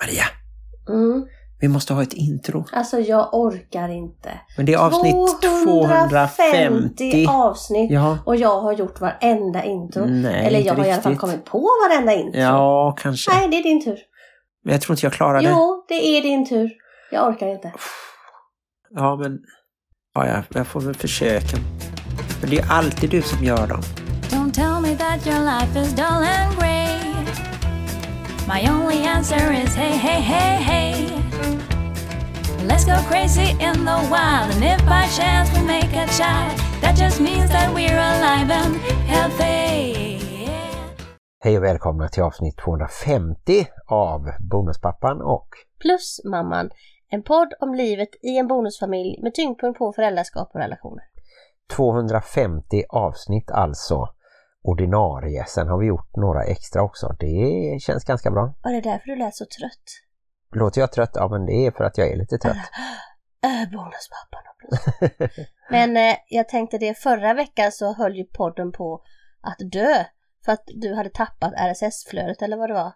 Maria, Mm. vi måste ha ett intro. Alltså jag orkar inte. Men det är avsnitt 250. avsnitt Ja, och jag har gjort varenda intro. nej, Eller jag har i alla fall riktigt. kommit på varenda intro. Ja, kanske. Nej, det är din tur. Men jag tror inte jag klarar det. Jo, det är din tur. Jag orkar inte. Ja, men... Ja, jag, jag får väl försöka. Men det är alltid du som gör dem. Don't tell me that your life is dull and grey. My only answer is hey, hey, hey, hey. Let's go crazy in the wild, and if by chance we make a child, that just means that we're alive and healthy. Hej och välkomna till avsnitt 250 av Bonuspappan och Plus mamman. En podd om livet i en bonusfamilj med tyngdpunkt på föräldraskap och relationer. 250 avsnitt alltså ordinarie. Sen har vi gjort några extra också. Det känns ganska bra. Och det är därför du lät så trött. Låter jag trött? Ja, men det är för att jag är lite trött. Äh, bonuspappan och plus. Men eh, jag tänkte det förra veckan så höll ju podden på att dö. För att du hade tappat RSS-flödet eller vad det var.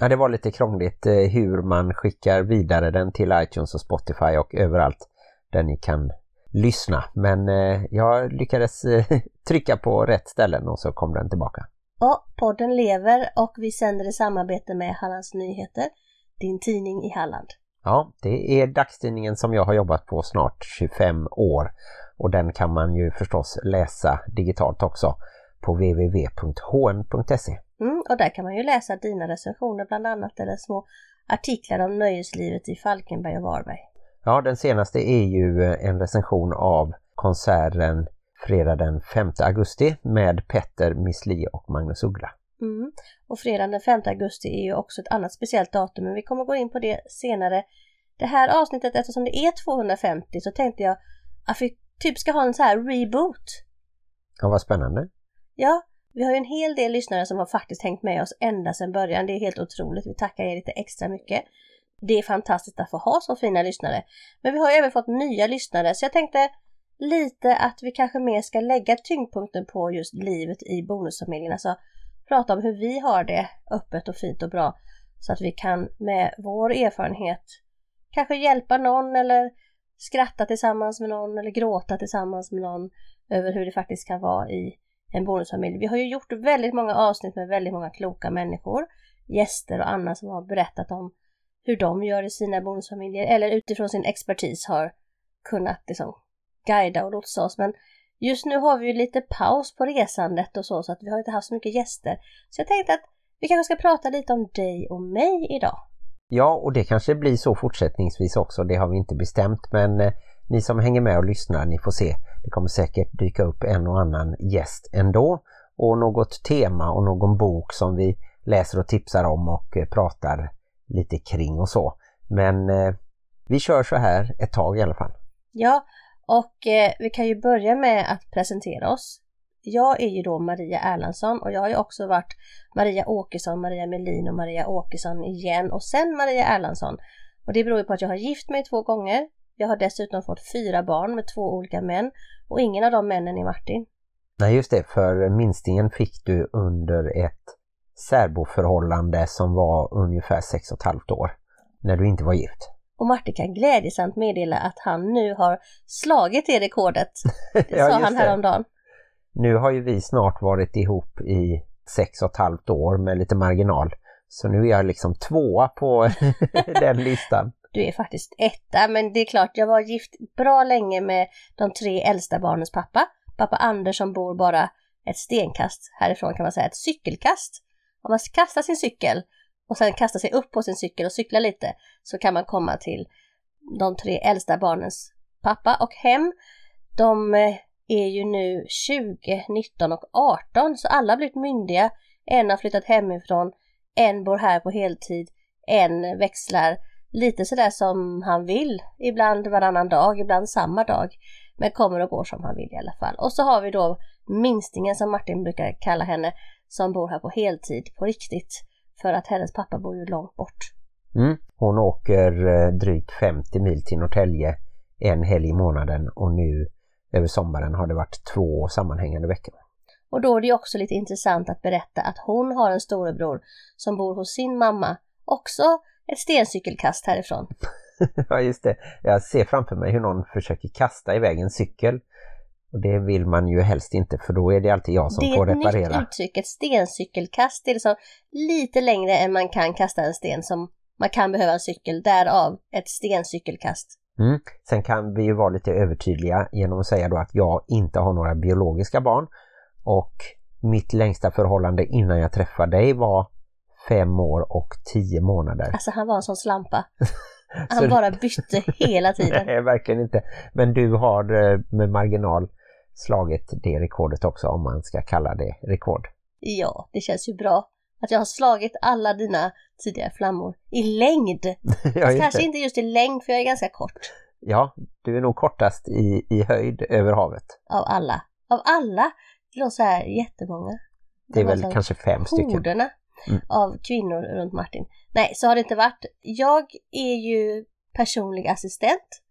Ja, det var lite krångligt eh, hur man skickar vidare den till iTunes och Spotify och överallt där ni kan lyssna. Men eh, jag lyckades eh, trycka på rätt ställen och så kom den tillbaka. Och podden lever och vi sänder i samarbete med Hallands Nyheter, din tidning i Halland. Ja, det är dagstidningen som jag har jobbat på snart 25 år och den kan man ju förstås läsa digitalt också på www.hn.se. Mm, och där kan man ju läsa dina recensioner bland annat eller små artiklar om nöjeslivet i Falkenberg och Varberg. Ja, den senaste är ju en recension av konserten fredag den 5 augusti med Petter Missli och Magnus Uggla. Mm. Och fredagen den 5 augusti är ju också ett annat speciellt datum men vi kommer gå in på det senare. Det här avsnittet eftersom det är 250 så tänkte jag att vi typ ska ha en så här reboot. Ja, vad spännande. Ja, vi har ju en hel del lyssnare som har faktiskt hängt med oss ända sedan början. Det är helt otroligt. Vi tackar er lite extra mycket. Det är fantastiskt att få ha så fina lyssnare. Men vi har ju även fått nya lyssnare så jag tänkte lite att vi kanske mer ska lägga tyngdpunkten på just livet i bonusfamiljen. Alltså prata om hur vi har det öppet och fint och bra. Så att vi kan med vår erfarenhet kanske hjälpa någon eller skratta tillsammans med någon eller gråta tillsammans med någon över hur det faktiskt kan vara i en bonusfamilj. Vi har ju gjort väldigt många avsnitt med väldigt många kloka människor, gäster och andra som har berättat om hur de gör i sina bonusfamiljer eller utifrån sin expertis har kunnat liksom guida och lotsa oss. Men just nu har vi ju lite paus på resandet och så, så att vi har inte haft så mycket gäster. Så jag tänkte att vi kanske ska prata lite om dig och mig idag. Ja, och det kanske blir så fortsättningsvis också. Det har vi inte bestämt, men eh, ni som hänger med och lyssnar, ni får se. Det kommer säkert dyka upp en och annan gäst ändå. Och något tema och någon bok som vi läser och tipsar om och eh, pratar lite kring och så. Men eh, vi kör så här ett tag i alla fall. Ja, och eh, vi kan ju börja med att presentera oss. Jag är ju då Maria Erlandsson och jag har ju också varit Maria Åkesson, Maria Melin och Maria Åkesson igen och sen Maria Erlandsson. Och det beror ju på att jag har gift mig två gånger. Jag har dessutom fått fyra barn med två olika män och ingen av de männen är Martin. Nej just det, för minstingen fick du under ett särboförhållande som var ungefär sex och ett halvt år. När du inte var gift. Och Martin kan glädjesamt meddela att han nu har slagit det rekordet. Det Ja, sa han det. häromdagen. Nu har ju vi snart varit ihop i sex och ett halvt år med lite marginal. Så nu är jag liksom tvåa på den listan. Du är faktiskt etta, men det är klart, jag var gift bra länge med de tre äldsta barnens pappa. Pappa Anders som bor bara ett stenkast härifrån kan man säga, ett cykelkast. Om man kastar sin cykel och sen kastar sig upp på sin cykel och cyklar lite så kan man komma till de tre äldsta barnens pappa och hem. De eh, är ju nu 20, 19 och 18 så alla har blivit myndiga. En har flyttat hemifrån, en bor här på heltid, en växlar lite sådär som han vill. Ibland varannan dag, ibland samma dag. Men kommer och går som han vill i alla fall. Och så har vi då minstingen som Martin brukar kalla henne som bor här på heltid på riktigt. För att hennes pappa bor ju långt bort. Mm. Hon åker eh, drygt 50 mil till Norrtälje en helg i månaden och nu över sommaren har det varit två sammanhängande veckor. Och då är det också lite intressant att berätta att hon har en storebror som bor hos sin mamma också ett stencykelkast härifrån. ja just det, jag ser framför mig hur någon försöker kasta iväg en cykel. Och det vill man ju helst inte för då är det alltid jag som får reparera. Det är ett nytt uttryck, ett stencykelkast. Det är liksom lite längre än man kan kasta en sten som man kan behöva en cykel, därav ett stencykelkast. Mm. Sen kan vi ju vara lite övertydliga genom att säga då att jag inte har några biologiska barn och mitt längsta förhållande innan jag träffade dig var fem år och tio månader. Alltså han var en sån slampa. Han bara bytte hela tiden. Nej, verkligen inte. Men du har eh, med marginal slagit det rekordet också om man ska kalla det rekord. Ja, det känns ju bra att jag har slagit alla dina tidigare flammor i längd. ja, kanske inte just i längd för jag är ganska kort. Ja, du är nog kortast i, i höjd över havet. Av alla. Av alla? Det låter så här jättemånga. Det är väl alltså kanske fem stycken. Mm. av kvinnor runt Martin. Nej, så har det inte varit. Jag är ju personlig assistent.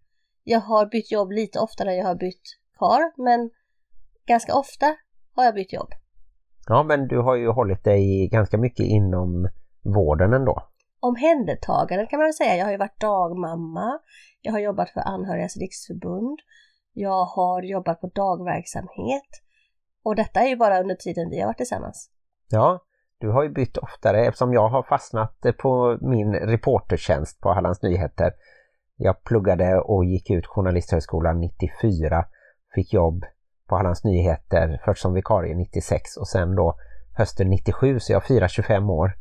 Jag har bytt jobb lite oftare än jag har bytt kar, men ganska ofta har jag bytt jobb. Ja, men du har ju hållit dig ganska mycket inom vården ändå. Omhändertagande kan man säga. Jag har ju varit dagmamma. Jag har jobbat för Anhörigas riksförbund. Jag har jobbat på dagverksamhet. Och detta är ju bara under tiden vi har varit tillsammans. Ja, du har ju bytt oftare eftersom jag har fastnat på min reportertjänst på Hallands Nyheter. Jag pluggade och gick ut Journalisthögskolan 94, fick jobb på Hallands Nyheter först som vikarie 96 och sen då hösten 97 så jag firar 25 år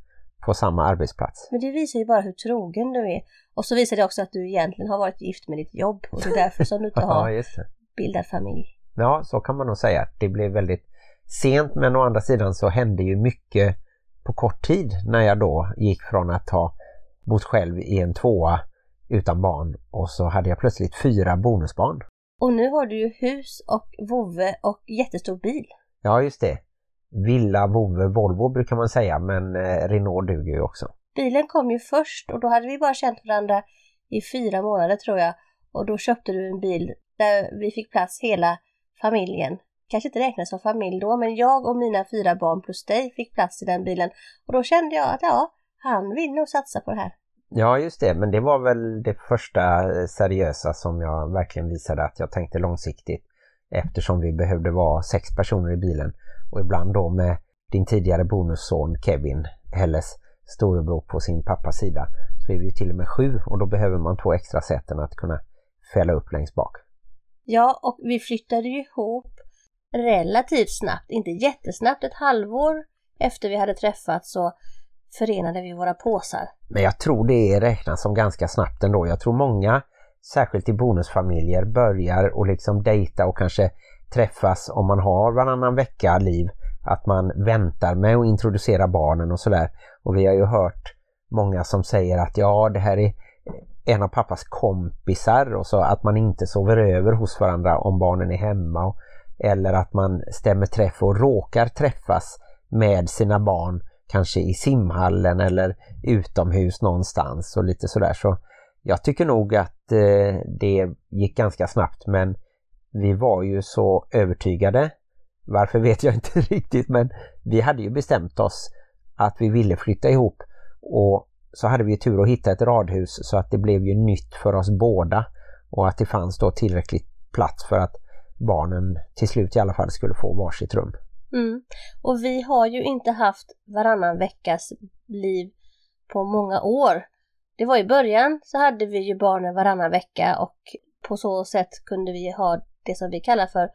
på samma arbetsplats. Men det visar ju bara hur trogen du är. Och så visar det också att du egentligen har varit gift med ditt jobb och det är därför som du inte har ja, bildat familj. Ja, så kan man nog säga. Det blev väldigt sent men å andra sidan så hände ju mycket på kort tid när jag då gick från att ha bott själv i en tvåa utan barn och så hade jag plötsligt fyra bonusbarn. Och nu har du ju hus och vovve och jättestor bil. Ja, just det. Villa, vovve, Volvo brukar man säga, men eh, Renault duger ju också. Bilen kom ju först och då hade vi bara känt varandra i fyra månader tror jag. Och då köpte du en bil där vi fick plats hela familjen. Kanske inte räknas som familj då, men jag och mina fyra barn plus dig fick plats i den bilen. Och då kände jag att ja, han vill nog satsa på det här. Ja just det, men det var väl det första eh, seriösa som jag verkligen visade att jag tänkte långsiktigt. Eftersom vi behövde vara sex personer i bilen. Och ibland då med din tidigare bonusson Kevin, Helles storebror på sin pappas sida så är vi till och med sju. Och då behöver man två extra säten att kunna fälla upp längst bak. Ja, och vi flyttade ju ihop relativt snabbt, inte jättesnabbt, ett halvår efter vi hade träffats. Så förenade vi våra påsar. Men jag tror det räknas som ganska snabbt ändå. Jag tror många, särskilt i bonusfamiljer, börjar och liksom dejta och kanske träffas om man har varannan vecka liv. Att man väntar med att introducera barnen och sådär. Och vi har ju hört många som säger att ja det här är en av pappas kompisar och så att man inte sover över hos varandra om barnen är hemma. Och, eller att man stämmer träff och råkar träffas med sina barn kanske i simhallen eller utomhus någonstans och lite sådär. Så jag tycker nog att eh, det gick ganska snabbt men vi var ju så övertygade. Varför vet jag inte riktigt men vi hade ju bestämt oss att vi ville flytta ihop och så hade vi tur att hitta ett radhus så att det blev ju nytt för oss båda och att det fanns då tillräckligt plats för att barnen till slut i alla fall skulle få varsitt rum. Mm. Och vi har ju inte haft varannan veckas liv på många år. Det var i början så hade vi ju barnen varannan vecka och på så sätt kunde vi ha det som vi kallar för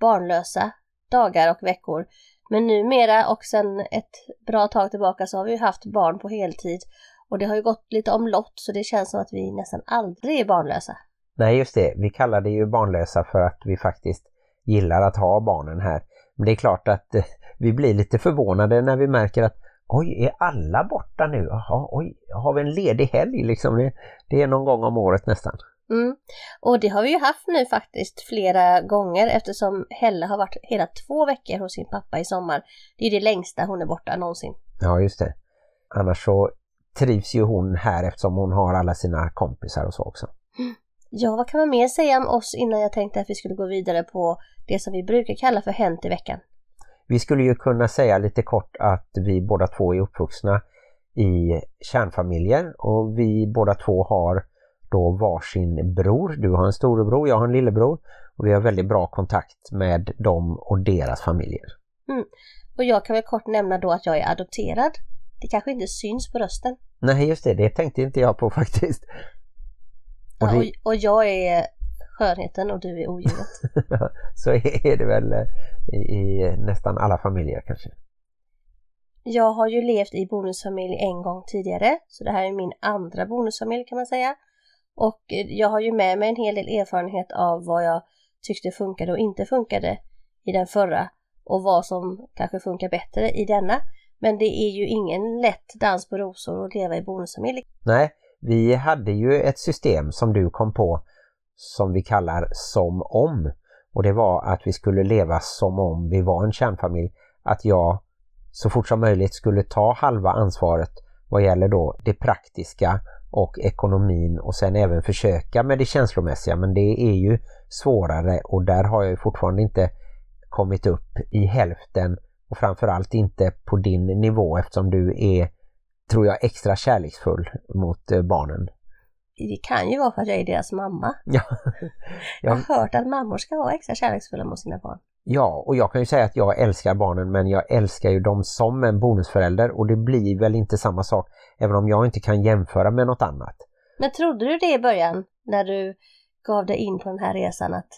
barnlösa dagar och veckor. Men numera och sen ett bra tag tillbaka så har vi haft barn på heltid och det har ju gått lite omlott så det känns som att vi nästan aldrig är barnlösa. Nej just det, vi kallar det ju barnlösa för att vi faktiskt gillar att ha barnen här. Men det är klart att eh, vi blir lite förvånade när vi märker att oj, är alla borta nu? Jaha, oj, har vi en ledig helg liksom? Det, det är någon gång om året nästan. Mm. Och det har vi ju haft nu faktiskt flera gånger eftersom Helle har varit hela två veckor hos sin pappa i sommar. Det är det längsta hon är borta någonsin. Ja, just det. Annars så trivs ju hon här eftersom hon har alla sina kompisar och så också. Mm. Ja, vad kan man mer säga om oss innan jag tänkte att vi skulle gå vidare på det som vi brukar kalla för Hänt i veckan? Vi skulle ju kunna säga lite kort att vi båda två är uppvuxna i kärnfamiljer och vi båda två har då varsin bror. Du har en storebror, jag har en lillebror och vi har väldigt bra kontakt med dem och deras familjer. Mm. Och jag kan väl kort nämna då att jag är adopterad. Det kanske inte syns på rösten. Nej just det, det tänkte inte jag på faktiskt. Och, ja, och, och jag är skönheten och du är odjuret. Så är det väl eh, i, i, nästan alla familjer kanske. Jag har ju levt i bonusfamilj en gång tidigare, så det här är min andra bonusfamilj kan man säga. Och eh, jag har ju med mig en hel del erfarenhet av vad jag tyckte funkade och inte funkade i den förra och vad som kanske funkar bättre i denna. Men det är ju ingen lätt dans på rosor att leva i bonusfamilj. Nej, vi hade ju ett system som du kom på som vi kallar som om. Och det var att vi skulle leva som om vi var en kärnfamilj. Att jag så fort som möjligt skulle ta halva ansvaret vad gäller då det praktiska och ekonomin och sen även försöka med det känslomässiga men det är ju svårare och där har jag fortfarande inte kommit upp i hälften och framförallt inte på din nivå eftersom du är, tror jag, extra kärleksfull mot eh, barnen. Det kan ju vara för att jag är deras mamma. Ja. jag har hört att mammor ska vara extra kärleksfulla mot sina barn. Ja, och jag kan ju säga att jag älskar barnen men jag älskar ju dem som en bonusförälder och det blir väl inte samma sak även om jag inte kan jämföra med något annat. Men trodde du det i början när du gav dig in på den här resan? Att,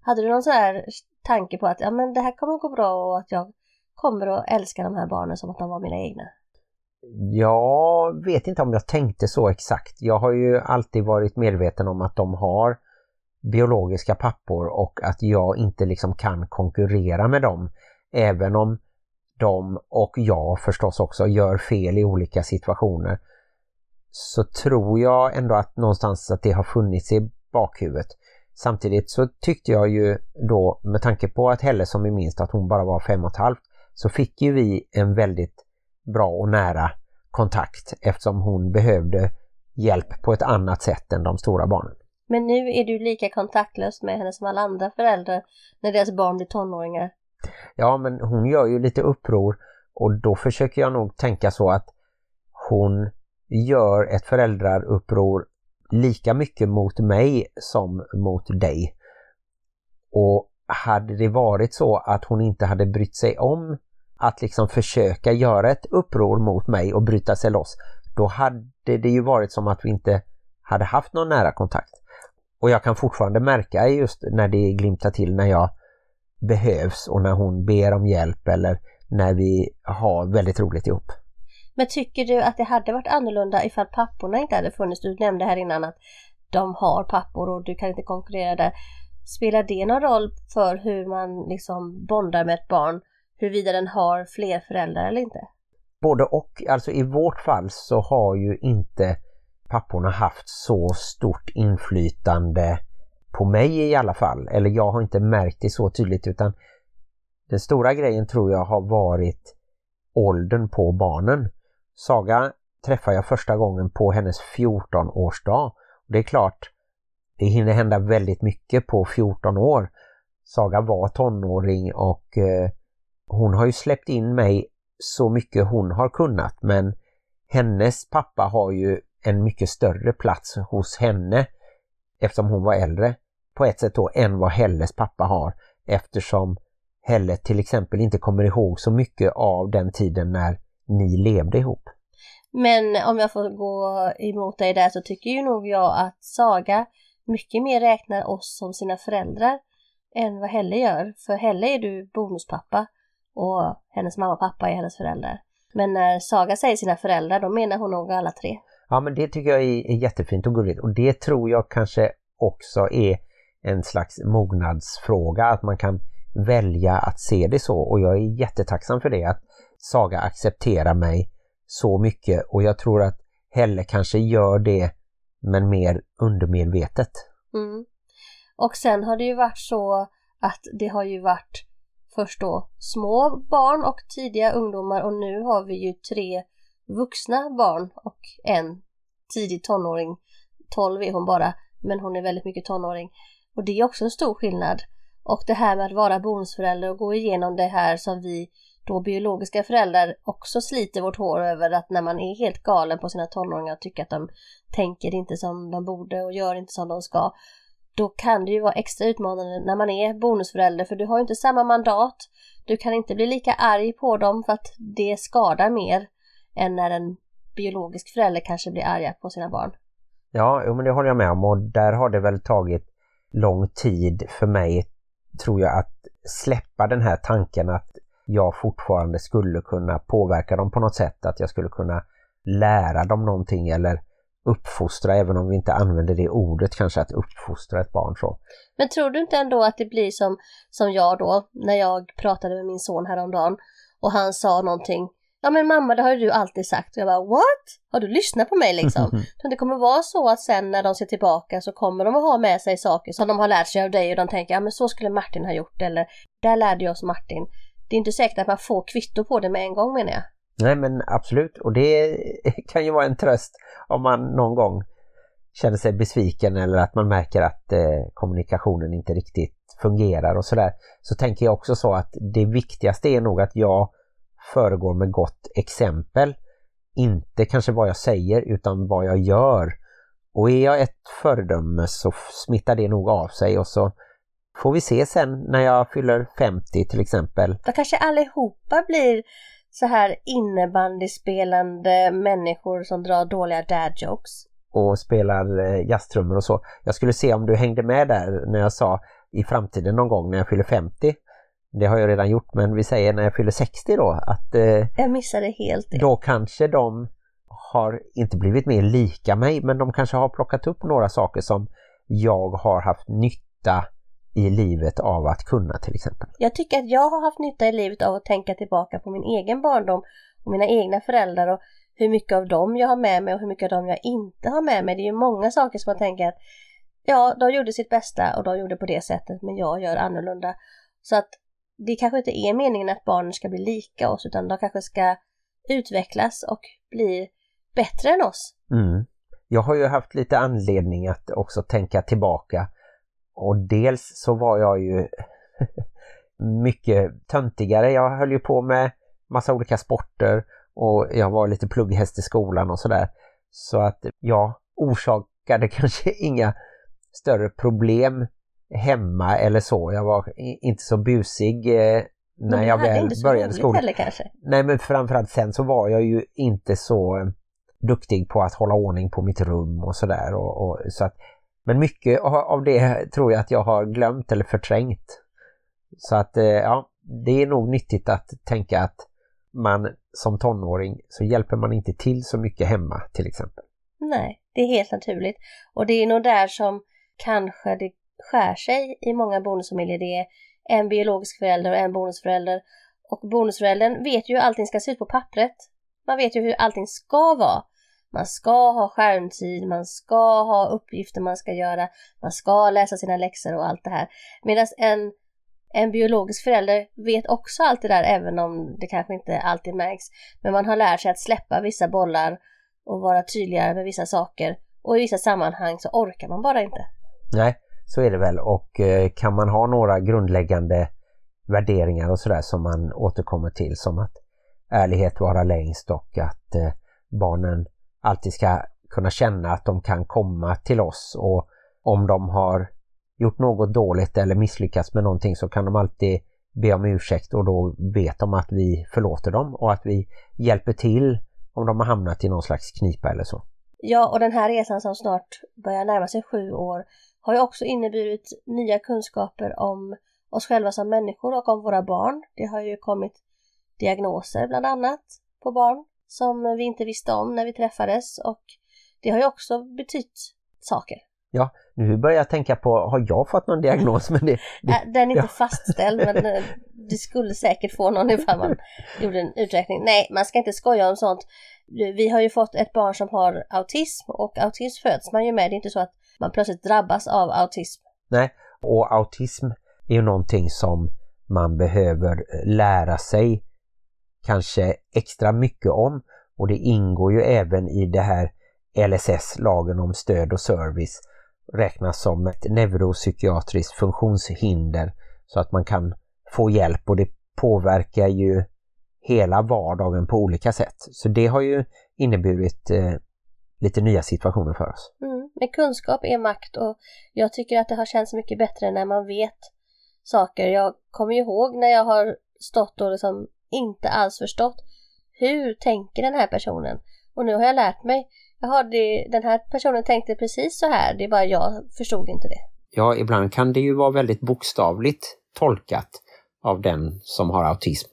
hade du någon sån här tanke på att ja, men det här kommer att gå bra och att jag kommer att älska de här barnen som att de var mina egna? Jag vet inte om jag tänkte så exakt. Jag har ju alltid varit medveten om att de har biologiska pappor och att jag inte liksom kan konkurrera med dem. Även om de och jag förstås också gör fel i olika situationer så tror jag ändå att någonstans att det har funnits i bakhuvudet. Samtidigt så tyckte jag ju då med tanke på att Helle som är minst att hon bara var fem och ett halvt så fick ju vi en väldigt bra och nära kontakt eftersom hon behövde hjälp på ett annat sätt än de stora barnen. Men nu är du lika kontaktlös med henne som alla andra föräldrar när deras barn blir tonåringar. Ja, men hon gör ju lite uppror och då försöker jag nog tänka så att hon gör ett föräldraruppror lika mycket mot mig som mot dig. Och hade det varit så att hon inte hade brytt sig om att liksom försöka göra ett uppror mot mig och bryta sig loss, då hade det ju varit som att vi inte hade haft någon nära kontakt. Och jag kan fortfarande märka just när det glimtar till när jag behövs och när hon ber om hjälp eller när vi har väldigt roligt ihop. Men tycker du att det hade varit annorlunda ifall papporna inte hade funnits? Du nämnde här innan att de har pappor och du kan inte konkurrera där. Spelar det någon roll för hur man liksom bondar med ett barn? Huruvida den har fler föräldrar eller inte? Både och. Alltså i vårt fall så har ju inte papporna haft så stort inflytande på mig i alla fall. Eller jag har inte märkt det så tydligt utan den stora grejen tror jag har varit åldern på barnen. Saga träffar jag första gången på hennes 14-årsdag. Det är klart, det hinner hända väldigt mycket på 14 år. Saga var tonåring och eh, hon har ju släppt in mig så mycket hon har kunnat men hennes pappa har ju en mycket större plats hos henne eftersom hon var äldre på ett sätt då än vad Helles pappa har eftersom Helle till exempel inte kommer ihåg så mycket av den tiden när ni levde ihop. Men om jag får gå emot dig där så tycker ju nog jag att Saga mycket mer räknar oss som sina föräldrar än vad Helle gör. För Helle är du bonuspappa och hennes mamma och pappa är hennes föräldrar. Men när Saga säger sina föräldrar, då menar hon nog alla tre. Ja men det tycker jag är, jättefint och gulligt och det tror jag kanske också är en slags mognadsfråga att man kan välja att se det så och jag är jättetacksam för det att Saga accepterar mig så mycket och jag tror att Helle kanske gör det men mer undermedvetet. Mm. Och sen har det ju varit så att det har ju varit först då små barn och tidiga ungdomar och nu har vi ju tre vuxna barn och en tidig tonåring. 12 är hon bara, men hon är väldigt mycket tonåring. Och det är också en stor skillnad. Och det här med att vara bonusförälder och gå igenom det här som vi då biologiska föräldrar också sliter vårt hår över att när man är helt galen på sina tonåringar och tycker att de tänker inte som de borde och gör inte som de ska. Då kan det ju vara extra utmanande när man är bonusförälder för du har ju inte samma mandat. Du kan inte bli lika arg på dem för att det skadar mer än när en biologisk förälder kanske blir arga på sina barn. Ja, men det håller jag med om och där har det väl tagit lång tid för mig tror jag att släppa den här tanken att jag fortfarande skulle kunna påverka dem på något sätt, att jag skulle kunna lära dem någonting eller uppfostra, även om vi inte använder det ordet kanske, att uppfostra ett barn så. Men tror du inte ändå att det blir som, som jag då, när jag pratade med min son häromdagen och han sa någonting Ja men mamma det har ju du alltid sagt. Och jag bara what? Har du lyssnat på mig liksom? Det kommer vara så att sen när de ser tillbaka så kommer de att ha med sig saker som de har lärt sig av dig och de tänker ja men så skulle Martin ha gjort eller där lärde jag oss Martin. Det är inte säkert att man får kvitto på det med en gång menar jag. Nej men absolut och det kan ju vara en tröst om man någon gång känner sig besviken eller att man märker att eh, kommunikationen inte riktigt fungerar och sådär. Så tänker jag också så att det viktigaste är nog att jag föregår med gott exempel. Inte kanske vad jag säger utan vad jag gör. Och är jag ett föredöme så smittar det nog av sig och så får vi se sen när jag fyller 50 till exempel. Då kanske allihopa blir så här innebandyspelande människor som drar dåliga dad jokes. Och spelar eh, jazztrummor och så. Jag skulle se om du hängde med där när jag sa i framtiden någon gång när jag fyller 50 det har jag redan gjort men vi säger när jag fyller 60 då att eh, Jag missade helt det. då kanske de har inte blivit mer lika mig men de kanske har plockat upp några saker som jag har haft nytta i livet av att kunna till exempel. Jag tycker att jag har haft nytta i livet av att tänka tillbaka på min egen barndom och mina egna föräldrar och hur mycket av dem jag har med mig och hur mycket av dem jag inte har med mig. Det är ju många saker som man tänker att ja, de gjorde sitt bästa och de gjorde på det sättet men jag gör annorlunda. Så att det kanske inte är meningen att barnen ska bli lika oss utan de kanske ska utvecklas och bli bättre än oss. Mm. Jag har ju haft lite anledning att också tänka tillbaka och dels så var jag ju mycket töntigare. Jag höll ju på med massa olika sporter och jag var lite plugghäst i skolan och sådär. Så att jag orsakade kanske inga större problem hemma eller så. Jag var inte så busig eh, när jag väl började skolan. Nej men framförallt sen så var jag ju inte så duktig på att hålla ordning på mitt rum och sådär. Och, och, så att, men mycket av det tror jag att jag har glömt eller förträngt. Så att eh, ja, det är nog nyttigt att tänka att man som tonåring så hjälper man inte till så mycket hemma till exempel. Nej, det är helt naturligt. Och det är nog där som kanske det skär sig i många bonusfamiljer. Det är en biologisk förälder och en bonusförälder. Och bonusföräldern vet ju hur allting ska se ut på pappret. Man vet ju hur allting ska vara. Man ska ha skärmtid, man ska ha uppgifter man ska göra, man ska läsa sina läxor och allt det här. Medan en, en biologisk förälder vet också allt det där även om det kanske inte alltid märks. Men man har lärt sig att släppa vissa bollar och vara tydligare med vissa saker. Och i vissa sammanhang så orkar man bara inte. Nej, så är det väl och eh, kan man ha några grundläggande värderingar och sådär som man återkommer till som att ärlighet vara längst och att eh, barnen alltid ska kunna känna att de kan komma till oss och om de har gjort något dåligt eller misslyckats med någonting så kan de alltid be om ursäkt och då vet de att vi förlåter dem och att vi hjälper till om de har hamnat i någon slags knipa eller så. Ja, och den här resan som snart börjar närma sig sju år har ju också inneburit nya kunskaper om oss själva som människor och om våra barn. Det har ju kommit diagnoser bland annat på barn som vi inte visste om när vi träffades och det har ju också betytt saker. Ja, nu börjar jag tänka på, har jag fått någon diagnos? Men det, det äh, Den är inte ja. fastställd men eh, du skulle säkert få någon ifall man gjorde en uträkning. Nej, man ska inte skoja om sånt. Vi har ju fått ett barn som har autism och autism föds man ju med. Det är inte så att man plötsligt drabbas av autism. Nej, och autism är ju någonting som man behöver lära sig kanske extra mycket om och det ingår ju även i det här LSS, lagen om stöd och service, räknas som ett neuropsykiatriskt funktionshinder så att man kan få hjälp och det påverkar ju hela vardagen på olika sätt. Så det har ju inneburit eh, lite nya situationer för oss. Mm. Men kunskap är makt och jag tycker att det har känts mycket bättre när man vet saker. Jag kommer ihåg när jag har stått och liksom inte alls förstått hur tänker den här personen? Och nu har jag lärt mig. Jaha, det, den här personen tänkte precis så här, det är bara jag förstod inte det. Ja, ibland kan det ju vara väldigt bokstavligt tolkat av den som har autism.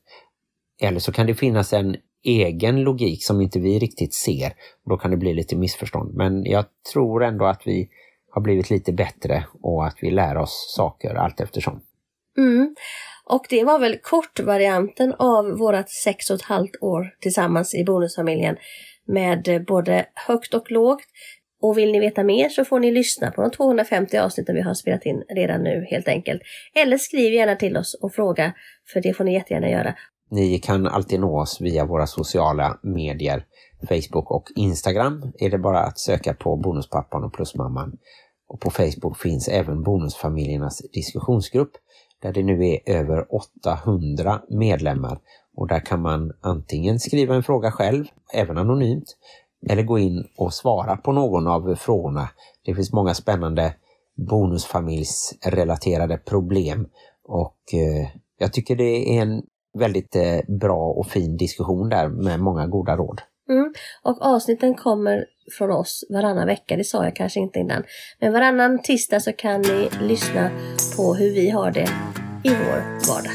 Eller så kan det finnas en egen logik som inte vi riktigt ser. Och då kan det bli lite missförstånd. Men jag tror ändå att vi har blivit lite bättre och att vi lär oss saker allt eftersom. Mm. Och det var väl kortvarianten av vårat sex och ett halvt år tillsammans i bonusfamiljen med både högt och lågt. Och vill ni veta mer så får ni lyssna på de 250 avsnitten vi har spelat in redan nu helt enkelt. Eller skriv gärna till oss och fråga, för det får ni jättegärna göra. Ni kan alltid nå oss via våra sociala medier, Facebook och Instagram. Är det bara att söka på Bonuspappan och Plusmamman. Och på Facebook finns även Bonusfamiljernas diskussionsgrupp där det nu är över 800 medlemmar och där kan man antingen skriva en fråga själv, även anonymt, eller gå in och svara på någon av frågorna. Det finns många spännande bonusfamiljsrelaterade problem och eh, jag tycker det är en väldigt eh, bra och fin diskussion där med många goda råd. Mm. Och avsnitten kommer från oss varannan vecka, det sa jag kanske inte innan. Men varannan tisdag så kan ni lyssna på hur vi har det i vår vardag.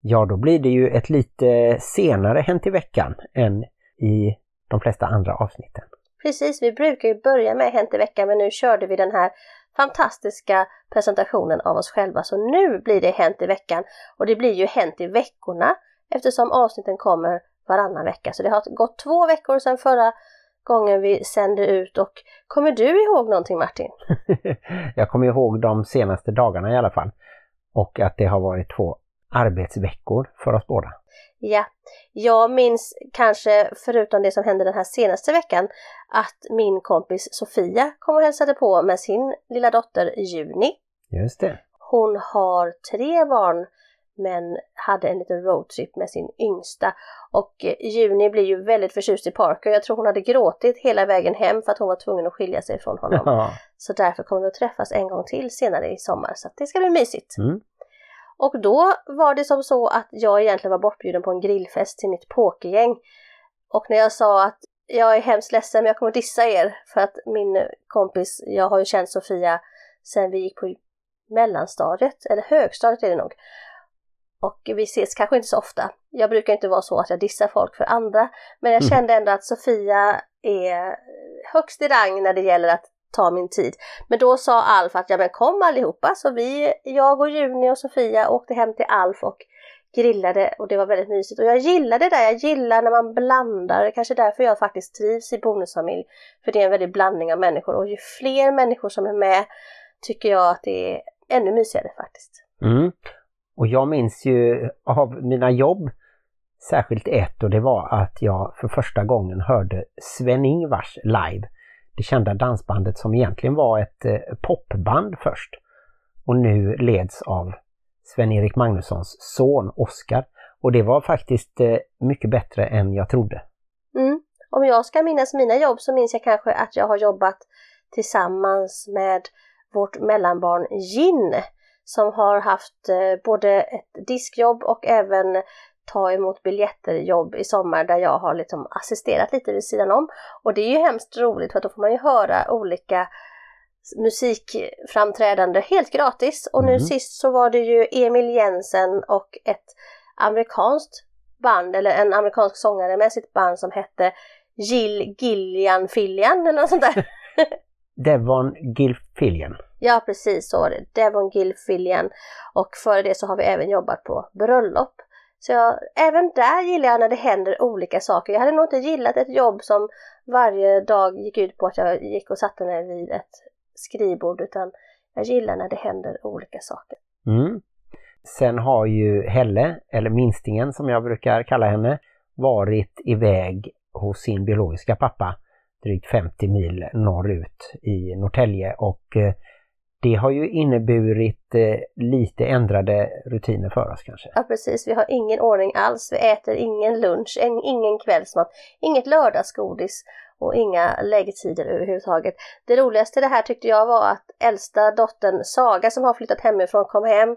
Ja, då blir det ju ett lite senare Hänt i veckan än i de flesta andra avsnitten. Precis, vi brukar ju börja med Hänt i veckan men nu körde vi den här fantastiska presentationen av oss själva. Så nu blir det Hänt i veckan och det blir ju Hänt i veckorna eftersom avsnitten kommer varannan vecka. Så det har gått två veckor sedan förra gången vi sände ut och kommer du ihåg någonting Martin? jag kommer ihåg de senaste dagarna i alla fall och att det har varit två arbetsveckor för oss båda. Ja, jag minns kanske förutom det som hände den här senaste veckan att min kompis Sofia kom och hälsade på med sin lilla dotter juni. Just det. Hon har tre barn men hade en liten roadtrip med sin yngsta. Och Juni blir ju väldigt förtjust i Parker. Jag tror hon hade gråtit hela vägen hem för att hon var tvungen att skilja sig från honom. Ja. Så därför kommer vi att träffas en gång till senare i sommar. Så det ska bli mysigt. Mm. Och då var det som så att jag egentligen var bortbjuden på en grillfest till mitt pokergäng. Och när jag sa att jag är hemskt ledsen men jag kommer att dissa er för att min kompis, jag har ju känt Sofia sen vi gick på mellanstadiet, eller högstadiet är det nog. Och vi ses kanske inte så ofta. Jag brukar inte vara så att jag dissar folk för andra. Men jag mm. kände ändå att Sofia är högst i rang när det gäller att ta min tid. Men då sa Alf att ja men kom allihopa. Så vi, jag och Juni och Sofia åkte hem till Alf och grillade och det var väldigt mysigt. Och jag gillar det där, jag gillar när man blandar. Det är kanske därför jag faktiskt trivs i bonusfamilj. För det är en väldig blandning av människor och ju fler människor som är med tycker jag att det är ännu mysigare faktiskt. Mm. Och jag minns ju av mina jobb särskilt ett och det var att jag för första gången hörde Sven-Ingvars live. Det kända dansbandet som egentligen var ett eh, popband först och nu leds av Sven-Erik Magnussons son Oskar. Och det var faktiskt eh, mycket bättre än jag trodde. Mm. Om jag ska minnas mina jobb så minns jag kanske att jag har jobbat tillsammans med vårt mellanbarn Gin som har haft eh, både ett diskjobb och även ta emot biljetter jobb i sommar där jag har liksom assisterat lite vid sidan om. Och det är ju hemskt roligt för då får man ju höra olika musikframträdande helt gratis. Och nu mm. sist så var det ju Emil Jensen och ett amerikanskt band eller en amerikansk sångare med sitt band som hette Jill Gillian Fillian eller något sånt där. Devon Gilfillian. Ja precis så var det, Devon Gilfillian. Och före det så har vi även jobbat på bröllop. Så jag, även där gillar jag när det händer olika saker. Jag hade nog inte gillat ett jobb som varje dag gick ut på att jag gick och satte mig vid ett skrivbord utan jag gillar när det händer olika saker. Mm. Sen har ju Helle, eller minstingen som jag brukar kalla henne, varit iväg hos sin biologiska pappa drygt 50 mil norrut i Norrtälje och eh, det har ju inneburit eh, lite ändrade rutiner för oss kanske. Ja precis, vi har ingen ordning alls. Vi äter ingen lunch, en, ingen kvällsmat, inget lördagsgodis och inga läggtider överhuvudtaget. Det roligaste i det här tyckte jag var att äldsta dottern Saga som har flyttat hemifrån kom hem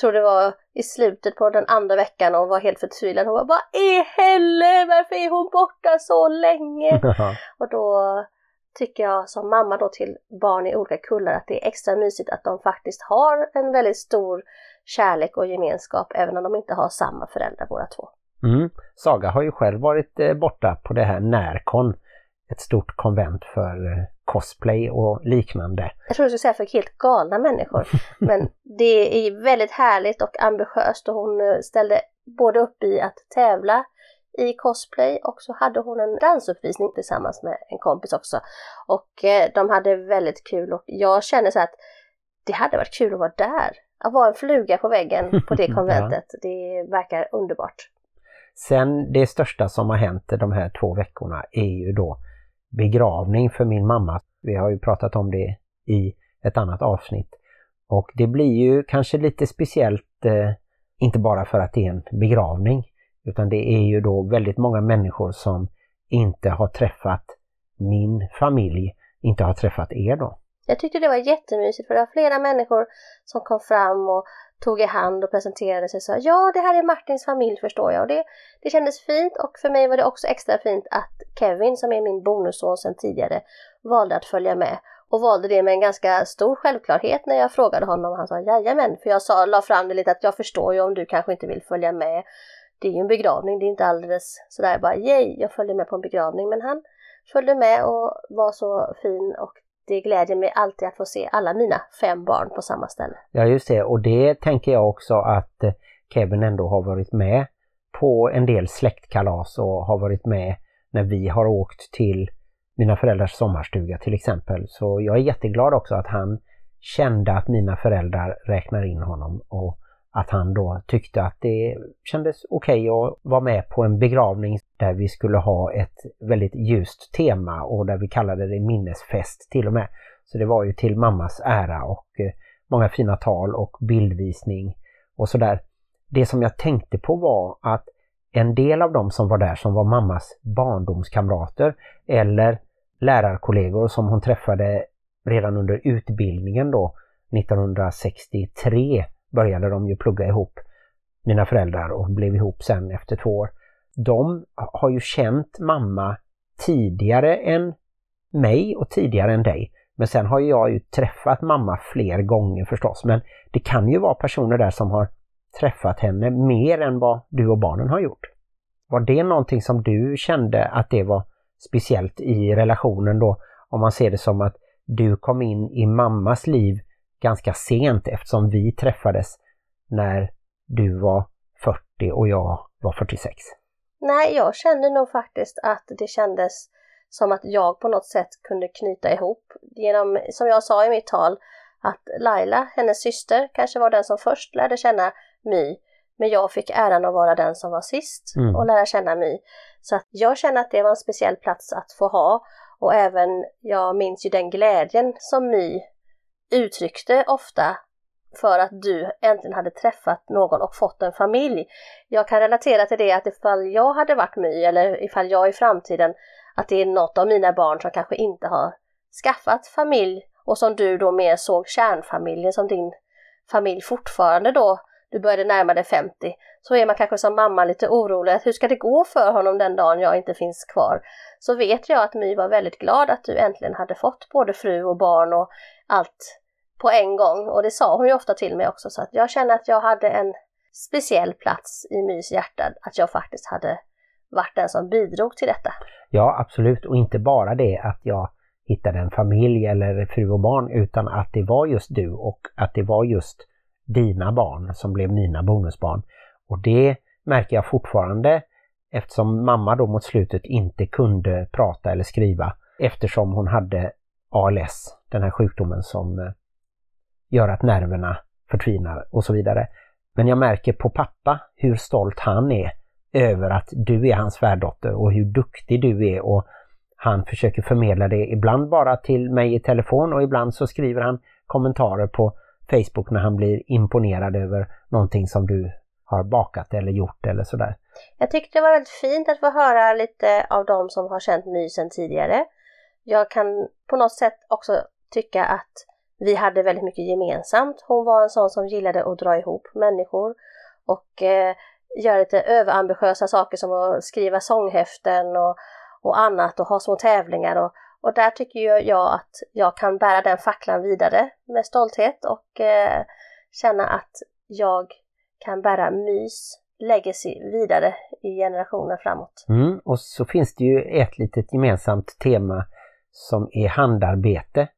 tror det var i slutet på den andra veckan och var helt förtvivlad. Hon var Vad är Helle? Varför är hon borta så länge? och då tycker jag som mamma då till barn i olika kullar att det är extra mysigt att de faktiskt har en väldigt stor kärlek och gemenskap även om de inte har samma föräldrar båda två. Mm. Saga har ju själv varit eh, borta på det här Närkon, ett stort konvent för eh, cosplay och liknande. Jag tror du skulle säga för helt galna människor. Men det är väldigt härligt och ambitiöst och hon eh, ställde både upp i att tävla i cosplay och så hade hon en dansuppvisning tillsammans med en kompis också. Och eh, de hade väldigt kul och jag känner så att det hade varit kul att vara där. Att vara en fluga på väggen på det konventet. ja. Det verkar underbart. Sen det största som har hänt de här två veckorna är ju då begravning för min mamma. Vi har ju pratat om det i ett annat avsnitt. Och det blir ju kanske lite speciellt, eh, inte bara för att det är en begravning, utan det är ju då väldigt många människor som inte har träffat min familj, inte har träffat er då. Jag tyckte det var jättemysigt för det var flera människor som kom fram och tog i hand och presenterade sig och sa ja det här är Martins familj förstår jag och det, det kändes fint och för mig var det också extra fint att Kevin som är min bonusson sedan tidigare valde att följa med och valde det med en ganska stor självklarhet när jag frågade honom. Han sa jajamän, för jag sa, la fram det lite att jag förstår ju om du kanske inte vill följa med. Det är ju en begravning, det är inte alldeles sådär bara yay, jag följer med på en begravning. Men han följde med och var så fin och det glädjer mig alltid att få se alla mina fem barn på samma ställe. Ja just det och det tänker jag också att eh, Kevin ändå har varit med på en del släktkalas och har varit med när vi har åkt till mina föräldrars sommarstuga till exempel. Så jag är jätteglad också att han kände att mina föräldrar räknar in honom och att han då tyckte att det kändes okej okay att vara med på en begravning där vi skulle ha ett väldigt ljust tema och där vi kallade det minnesfest till och med. Så det var ju till mammas ära och eh, många fina tal och bildvisning och sådär. Det som jag tänkte på var att en del av dem som var där som var mammas barndomskamrater eller lärarkollegor som hon träffade redan under utbildningen då 1963 började de ju plugga ihop mina föräldrar och blev ihop sen efter två år. De har ju känt mamma tidigare än mig och tidigare än dig. Men sen har jag ju träffat mamma fler gånger förstås. Men det kan ju vara personer där som har träffat henne mer än vad du och barnen har gjort. Var det någonting som du kände att det var speciellt i relationen då? Om man ser det som att du kom in i mammas liv ganska sent eftersom vi träffades när du var 40 och jag var 46. Nej, jag kände nog faktiskt att det kändes som att jag på något sätt kunde knyta ihop genom, som jag sa i mitt tal, att Laila, hennes syster, kanske var den som först lärde känna My, men jag fick äran att vara den som var sist mm. och lära känna My. Så att jag känner att det var en speciell plats att få ha och även jag minns ju den glädjen som My uttryckte ofta för att du äntligen hade träffat någon och fått en familj. Jag kan relatera till det att ifall jag hade varit My eller ifall jag i framtiden att det är något av mina barn som kanske inte har skaffat familj och som du då mer såg kärnfamiljen som din familj fortfarande då du började närma dig 50 så är man kanske som mamma lite orolig hur ska det gå för honom den dagen jag inte finns kvar? Så vet jag att My var väldigt glad att du äntligen hade fått både fru och barn och allt på en gång och det sa hon ju ofta till mig också så att jag känner att jag hade en speciell plats i Mys hjärta, att jag faktiskt hade varit den som bidrog till detta. Ja absolut och inte bara det att jag hittade en familj eller fru och barn utan att det var just du och att det var just dina barn som blev mina bonusbarn. Och det märker jag fortfarande eftersom mamma då mot slutet inte kunde prata eller skriva eftersom hon hade ALS, den här sjukdomen som eh, gör att nerverna förtvinar och så vidare. Men jag märker på pappa hur stolt han är över att du är hans svärdotter och hur duktig du är och han försöker förmedla det ibland bara till mig i telefon och ibland så skriver han kommentarer på Facebook när han blir imponerad över någonting som du har bakat eller gjort eller sådär. Jag tyckte det var väldigt fint att få höra lite av de som har känt mysen tidigare. Jag kan på något sätt också tycka att vi hade väldigt mycket gemensamt. Hon var en sån som gillade att dra ihop människor och eh, göra lite överambitiösa saker som att skriva sånghäften och, och annat och ha små tävlingar. Och, och där tycker jag att jag kan bära den facklan vidare med stolthet och eh, känna att jag kan bära mys legacy vidare i generationer framåt. Mm, och så finns det ju ett litet gemensamt tema som är handarbete.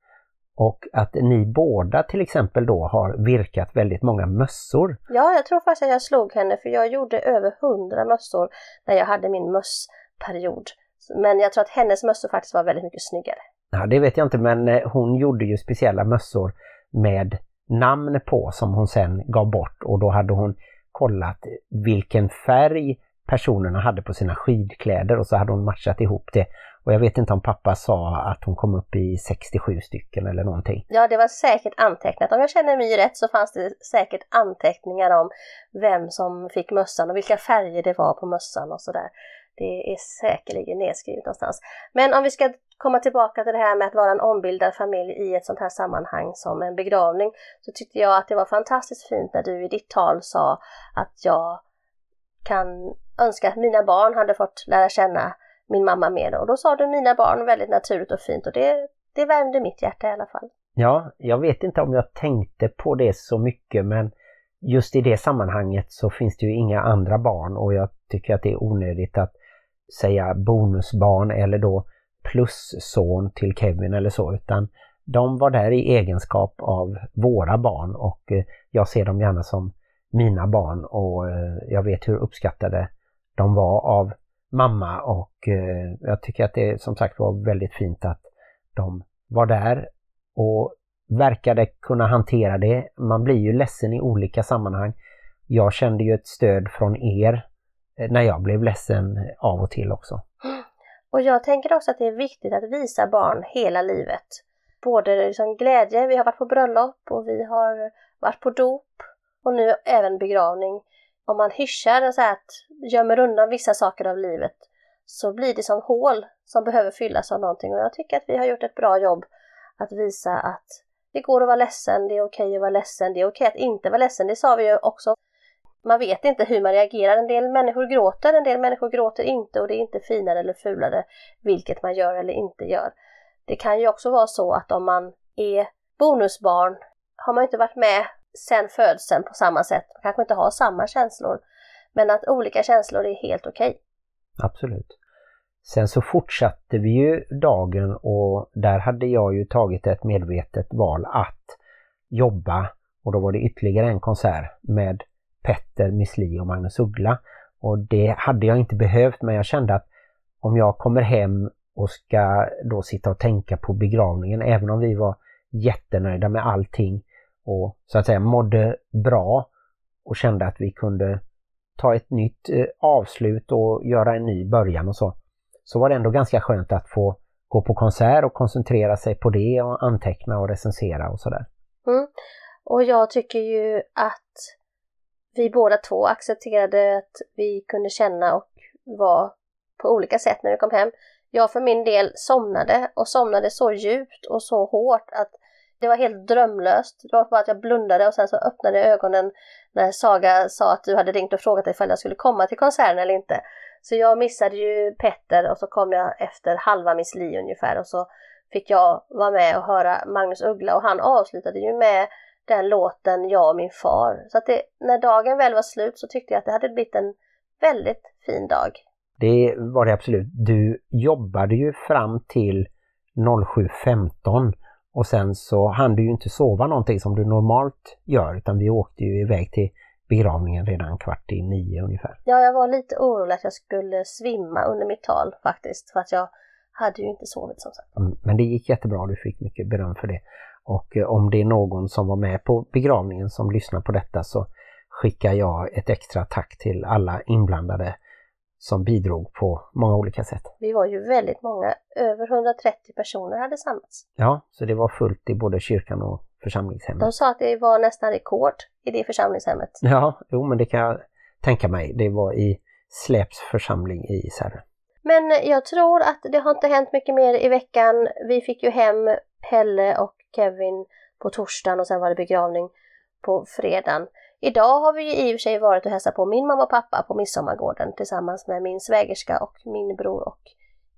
Och att ni båda till exempel då har virkat väldigt många mössor. Ja, jag tror faktiskt att jag slog henne för jag gjorde över hundra mössor när jag hade min mössperiod. Men jag tror att hennes mössor faktiskt var väldigt mycket snyggare. Ja, det vet jag inte men eh, hon gjorde ju speciella mössor med namn på som hon sen gav bort och då hade hon kollat vilken färg personerna hade på sina skidkläder och så hade hon matchat ihop det. Och jag vet inte om pappa sa att hon kom upp i 67 stycken eller någonting. Ja, det var säkert antecknat. Om jag känner mig rätt så fanns det säkert anteckningar om vem som fick mössan och vilka färger det var på mössan och sådär. Det är säkerligen nedskrivet någonstans. Men om vi ska komma tillbaka till det här med att vara en ombildad familj i ett sånt här sammanhang som en begravning så tyckte jag att det var fantastiskt fint när du i ditt tal sa att jag kan önska att mina barn hade fått lära känna min mamma mer. Och då sa du mina barn väldigt naturligt och fint och det, det värmde mitt hjärta i alla fall. Ja, jag vet inte om jag tänkte på det så mycket men just i det sammanhanget så finns det ju inga andra barn och jag tycker att det är onödigt att säga bonusbarn eller då plusson till Kevin eller så utan de var där i egenskap av våra barn och eh, jag ser dem gärna som mina barn och eh, jag vet hur uppskattade de var av mamma och eh, jag tycker att det som sagt var väldigt fint att de var där och verkade kunna hantera det. Man blir ju ledsen i olika sammanhang. Jag kände ju ett stöd från er Eh, när jag blev ledsen eh, av och till också. Och jag tänker också att det är viktigt att visa barn hela livet. Både liksom glädje, vi har varit på bröllop och vi har varit på dop och nu även begravning. Om man hyschar så att gömmer undan vissa saker av livet så blir det som hål som behöver fyllas av någonting och jag tycker att vi har gjort ett bra jobb att visa att det går att vara ledsen, det är okej att vara ledsen, det är okej att inte vara ledsen, det sa vi ju också man vet inte hur man reagerar. En del människor gråter, en del människor gråter inte och det är inte finare eller fulare vilket man gör eller inte gör. Det kan ju också vara så att om man är bonusbarn har man inte varit med sedan födseln på samma sätt. Man kanske inte har samma känslor. Men att olika känslor är helt okej. Okay. Absolut. Sen så fortsatte vi ju dagen och där hade jag ju tagit ett medvetet val att jobba och då var det ytterligare en konsert med Petter Misli och Magnus Uggla. Och det hade jag inte behövt men jag kände att om jag kommer hem och ska då sitta och tänka på begravningen även om vi var jättenöjda med allting och så att säga mådde bra och kände att vi kunde ta ett nytt eh, avslut och göra en ny början och så. Så var det ändå ganska skönt att få gå på konsert och koncentrera sig på det och anteckna och recensera och sådär. Mm. Och jag tycker ju att vi båda två accepterade att vi kunde känna och vara på olika sätt när vi kom hem. Jag för min del somnade och somnade så djupt och så hårt att det var helt drömlöst. Det var bara att jag blundade och sen så öppnade jag ögonen när Saga sa att du hade ringt och frågat ifall jag skulle komma till konserten eller inte. Så jag missade ju Petter och så kom jag efter halva Miss Li ungefär och så fick jag vara med och höra Magnus Uggla och han avslutade ju med den låten Jag och min far. Så att det, när dagen väl var slut så tyckte jag att det hade blivit en väldigt fin dag. Det var det absolut. Du jobbade ju fram till 07.15 och sen så hann du ju inte sova någonting som du normalt gör utan vi åkte ju iväg till begravningen redan kvart i nio ungefär. Ja, jag var lite orolig att jag skulle svimma under mitt tal faktiskt för att jag hade ju inte sovit som sagt. Mm, men det gick jättebra, du fick mycket beröm för det. Och eh, om det är någon som var med på begravningen som lyssnar på detta så skickar jag ett extra tack till alla inblandade som bidrog på många olika sätt. Vi var ju väldigt många, över 130 personer hade samlats. Ja, så det var fullt i både kyrkan och församlingshemmet. De sa att det var nästan rekord i det församlingshemmet. Ja, jo men det kan jag tänka mig. Det var i Släps församling i Särö. Men jag tror att det har inte hänt mycket mer i veckan. Vi fick ju hem Pelle och Kevin på torsdagen och sen var det begravning på fredagen. Idag har vi i och för sig varit och hälsat på min mamma och pappa på Midsommargården tillsammans med min svägerska och min bror och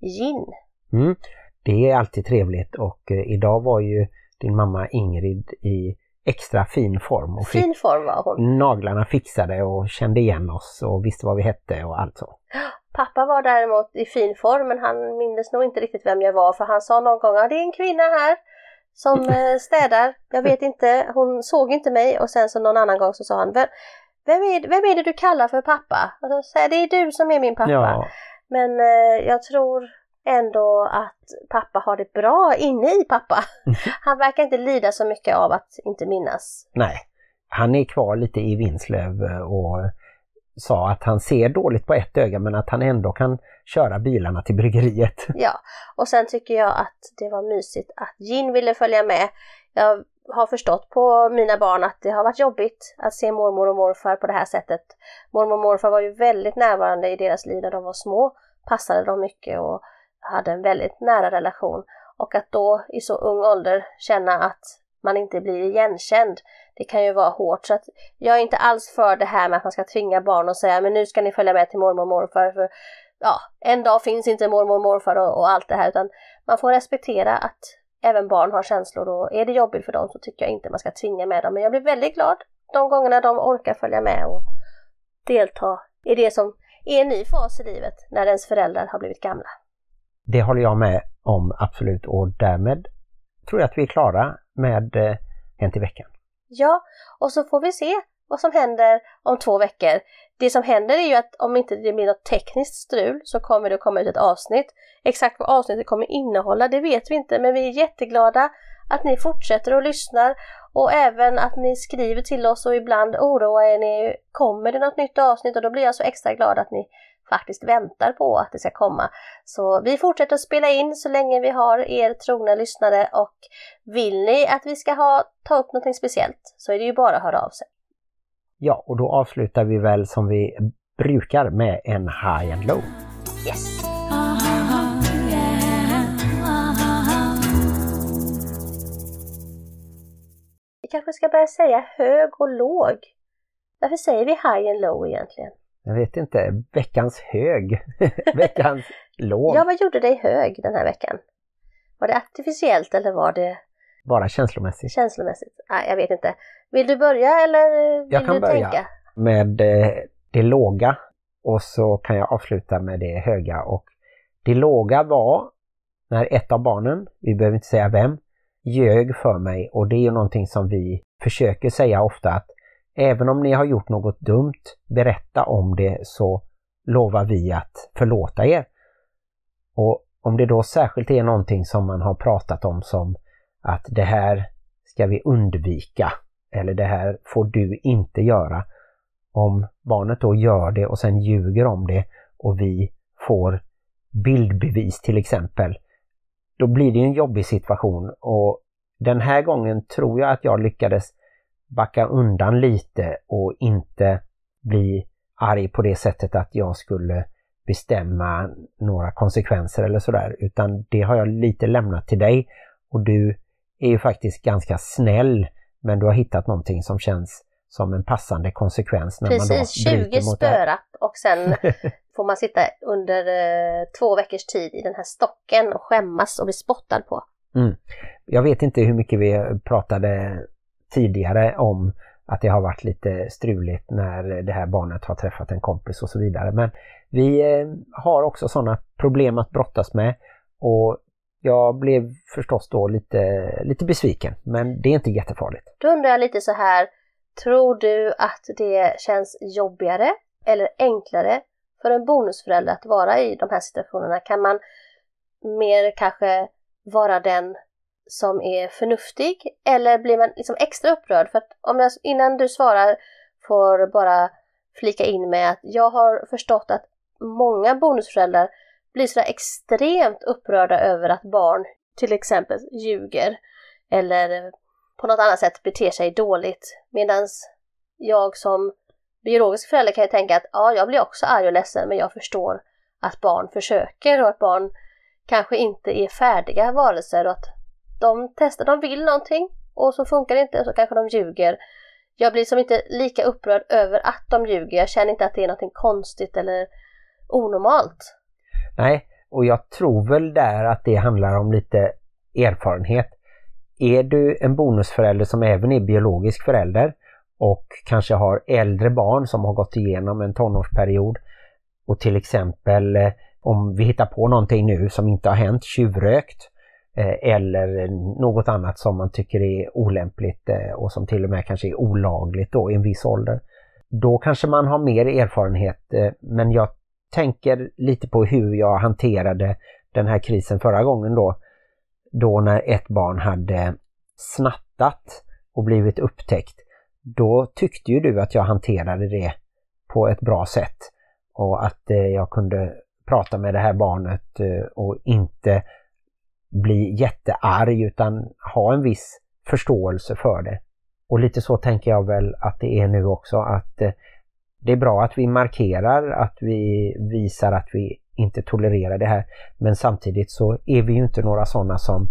Gin. Mm. Det är alltid trevligt och eh, idag var ju din mamma Ingrid i extra fin form och Fin form var hon. naglarna fixade och kände igen oss och visste vad vi hette och allt så. Pappa var däremot i fin form men han mindes nog inte riktigt vem jag var för han sa någon gång att det är en kvinna här som eh, städar. Jag vet inte, hon såg inte mig och sen så någon annan gång så sa han vem, vem, är, vem är det du kallar för pappa? Och så sa det är du som är min pappa. Ja, Men eh, jag tror ändå att pappa har det bra inne i pappa. Han verkar inte lida så mycket av att inte minnas. nej. Han är kvar lite i Vinslöv eh, och sa att han ser dåligt på ett öga men att han ändå kan köra bilarna till bryggeriet. Ja, och sen tycker jag att det var mysigt att Gin ville följa med. Jag har förstått på mina barn att det har varit jobbigt att se mormor och morfar på det här sättet. Mormor och morfar var ju väldigt närvarande i deras liv när de var små, passade dem mycket och hade en väldigt nära relation. Och att då i så ung ålder känna att man inte blir igenkänd, det kan ju vara hårt. Så att jag är inte alls för det här med att man ska tvinga barn och säga men nu ska ni följa med till mormor och morfar. För, ja, en dag finns inte mormor och morfar och, och allt det här utan man får respektera att även barn har känslor och är det jobbigt för dem så tycker jag inte man ska tvinga med dem. Men jag blir väldigt glad de gångerna de orkar följa med och delta i det som är en ny fas i livet när ens föräldrar har blivit gamla. Det håller jag med om absolut och därmed tror jag att vi är klara med eh, Hänt i veckan. Ja, och så får vi se vad som händer om två veckor. Det som händer är ju att om inte det blir något tekniskt strul så kommer det att komma ut ett avsnitt. Exakt vad avsnittet kommer innehålla det vet vi inte men vi är jätteglada att ni fortsätter och lyssnar och även att ni skriver till oss och ibland oroar er ni kommer det något nytt avsnitt och då blir jag så extra glad att ni faktiskt väntar på att det ska komma. Så vi fortsätter att spela in så länge vi har er trogna lyssnare och vill ni att vi ska ha, ta upp något speciellt så är det ju bara att höra av sig. Ja, och då avslutar vi väl som vi brukar med en high and low. Yes! Vi kanske ska börja säga hög och låg. Varför säger vi high and low egentligen? Jag vet inte, veckans hög, veckans låg, Ja, vad gjorde dig hög den här veckan? Var det artificiellt eller var det bara känslomässigt. känslomässigt? Nej, jag vet inte. Vill du börja eller vill Jag kan du börja. tänka? Med eh, det låga och så kan jag avsluta med det höga. Och det låga var när ett av barnen, vi behöver inte säga vem, ljög för mig och det är ju någonting som vi försöker säga ofta att även om ni har gjort något dumt, berätta om det så lovar vi att förlåta er. Och om det då särskilt är någonting som man har pratat om som att det här ska vi undvika eller det här får du inte göra. Om barnet då gör det och sen ljuger om det och vi får bildbevis till exempel, då blir det en jobbig situation och den här gången tror jag att jag lyckades backa undan lite och inte bli arg på det sättet att jag skulle bestämma några konsekvenser eller sådär utan det har jag lite lämnat till dig och du är ju faktiskt ganska snäll men du har hittat någonting som känns som en passande konsekvens när Precis, man då 20 bryter mot det här. spöra och sen får man sitta under eh, två veckors tid i den här stocken och skämmas och bli spottad på. Mm. Jag vet inte hur mycket vi pratade tidigare om att det har varit lite struligt när det här barnet har träffat en kompis och så vidare. Men vi eh, har också sådana problem att brottas med och jag blev förstås då lite, lite besviken men det är inte jättefarligt. Då undrar jag lite så här, tror du att det känns jobbigare eller enklare för en bonusförälder att vara i de här situationerna? Kan man mer kanske vara den som är förnuftig eller blir man liksom extra upprörd? För att om jag innan du svarar får bara flika in med att jag har förstått att många bonusföräldrar blir sådär extremt upprörda över att barn till exempel ljuger eller på något annat sätt beter sig dåligt. Medan jag som biologisk förälder kan ju tänka att ja, jag blir också arg och ledsen men jag förstår att barn försöker och att barn kanske inte är färdiga varelser och att de testar, de vill någonting och så funkar det inte och så kanske de ljuger. Jag blir som inte lika upprörd över att de ljuger. Jag känner inte att det är någonting konstigt eller onormalt. Nej, och jag tror väl där att det handlar om lite erfarenhet. Är du en bonusförälder som även är biologisk förälder och kanske har äldre barn som har gått igenom en tonårsperiod och till exempel eh, om vi hittar på någonting nu som inte har hänt, tjuvrökt Eh, eller något annat som man tycker är olämpligt eh, och som till och med kanske är olagligt då i en viss ålder. Då kanske man har mer erfarenhet eh, men jag tänker lite på hur jag hanterade den här krisen förra gången då. Då när ett barn hade snattat och blivit upptäckt. Då tyckte ju du att jag hanterade det på ett bra sätt och att jag kunde prata med det här barnet och inte bli jättearg utan ha en viss förståelse för det. Och lite så tänker jag väl att det är nu också att eh, det är bra att vi markerar, att vi visar att vi inte tolererar det här. Men samtidigt så är vi ju inte några sådana som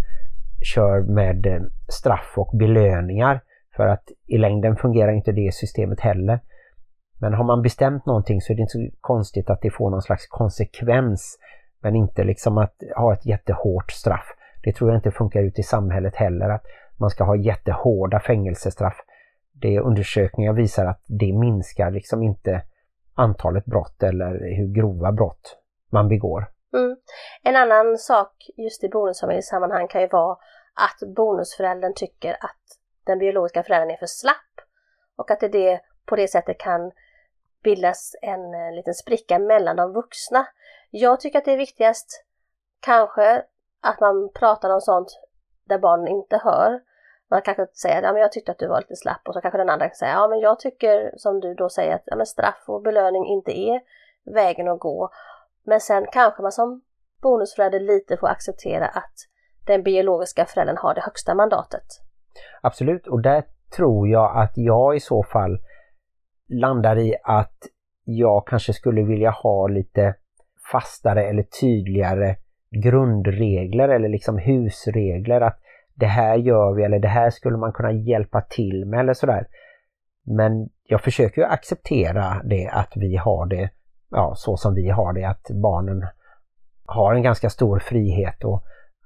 kör med eh, straff och belöningar. För att i längden fungerar inte det systemet heller. Men har man bestämt någonting så är det inte så konstigt att det får någon slags konsekvens. Men inte liksom att ha ett jättehårt straff. Det tror jag inte funkar ut i samhället heller. Att man ska ha jättehårda fängelsestraff det undersökningar visar att det minskar liksom inte antalet brott eller hur grova brott man begår. Mm. En annan sak just i bonusfamiljssammanhang kan ju vara att bonusföräldern tycker att den biologiska föräldern är för slapp och att det på det sättet kan bildas en eh, liten spricka mellan de vuxna. Jag tycker att det är viktigast kanske att man pratar om sånt där barnen inte hör man kanske säger att ja, men jag tyckte att du var lite slapp och så kanske den andra kan säga ja men jag tycker som du då säger att ja, men straff och belöning inte är vägen att gå. Men sen kanske man som bonusförälder lite får acceptera att den biologiska föräldern har det högsta mandatet. Absolut och där tror jag att jag i så fall landar i att jag kanske skulle vilja ha lite fastare eller tydligare grundregler eller liksom husregler. Att det här gör vi eller det här skulle man kunna hjälpa till med eller sådär. Men jag försöker ju acceptera det att vi har det ja, så som vi har det, att barnen har en ganska stor frihet och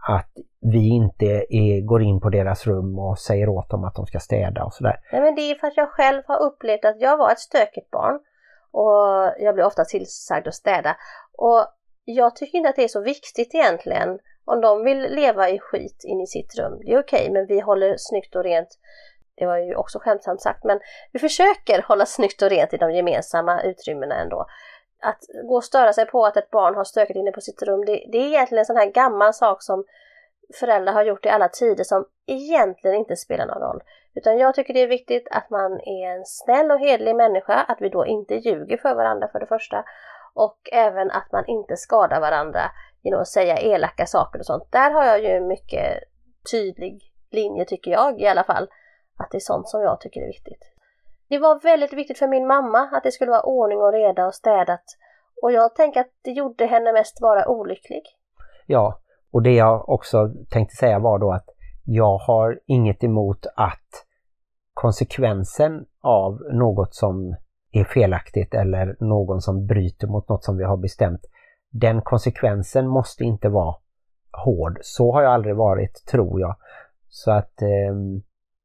att vi inte är, går in på deras rum och säger åt dem att de ska städa och sådär. Nej men det är för att jag själv har upplevt att jag var ett stökigt barn och jag blir ofta tillsagd att städa. Och jag tycker inte att det är så viktigt egentligen om de vill leva i skit in i sitt rum, det är okej, okay, men vi håller snyggt och rent. Det var ju också skämtsamt sagt, men vi försöker hålla snyggt och rent i de gemensamma utrymmena ändå. Att gå och störa sig på att ett barn har stökat inne på sitt rum, det, det är egentligen en sån här gammal sak som föräldrar har gjort i alla tider som egentligen inte spelar någon roll. Utan jag tycker det är viktigt att man är en snäll och hedlig människa, att vi då inte ljuger för varandra för det första och även att man inte skadar varandra genom att säga elaka saker och sånt. Där har jag ju en mycket tydlig linje tycker jag i alla fall. Att det är sånt som jag tycker är viktigt. Det var väldigt viktigt för min mamma att det skulle vara ordning och reda och städat. Och jag tänker att det gjorde henne mest vara olycklig. Ja, och det jag också tänkte säga var då att jag har inget emot att konsekvensen av något som är felaktigt eller någon som bryter mot något som vi har bestämt den konsekvensen måste inte vara hård. Så har jag aldrig varit, tror jag. Så att eh,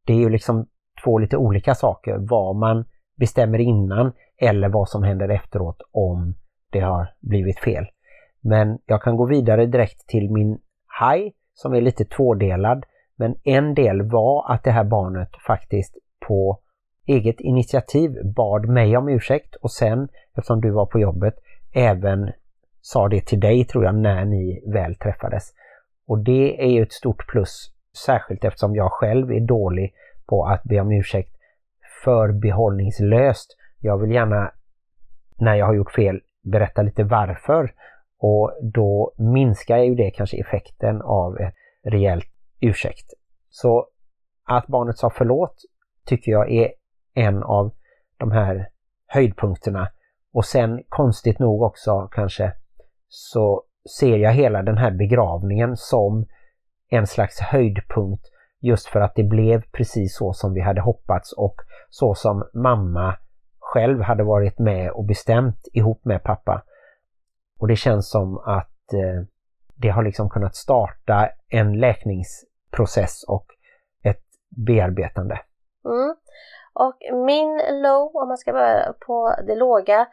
det är ju liksom två lite olika saker. Vad man bestämmer innan eller vad som händer efteråt om det har blivit fel. Men jag kan gå vidare direkt till min haj som är lite tvådelad. Men en del var att det här barnet faktiskt på eget initiativ bad mig om ursäkt och sen, eftersom du var på jobbet, även sa det till dig tror jag när ni väl träffades. Och det är ju ett stort plus, särskilt eftersom jag själv är dålig på att be om ursäkt förbehållningslöst. Jag vill gärna, när jag har gjort fel, berätta lite varför. Och då minskar ju det kanske effekten av ett rejält ursäkt. Så att barnet sa förlåt tycker jag är en av de här höjdpunkterna. Och sen konstigt nog också kanske så ser jag hela den här begravningen som en slags höjdpunkt just för att det blev precis så som vi hade hoppats och så som mamma själv hade varit med och bestämt ihop med pappa. Och det känns som att eh, det har liksom kunnat starta en läkningsprocess och ett bearbetande. Mm. Och min low, om man ska börja på det låga,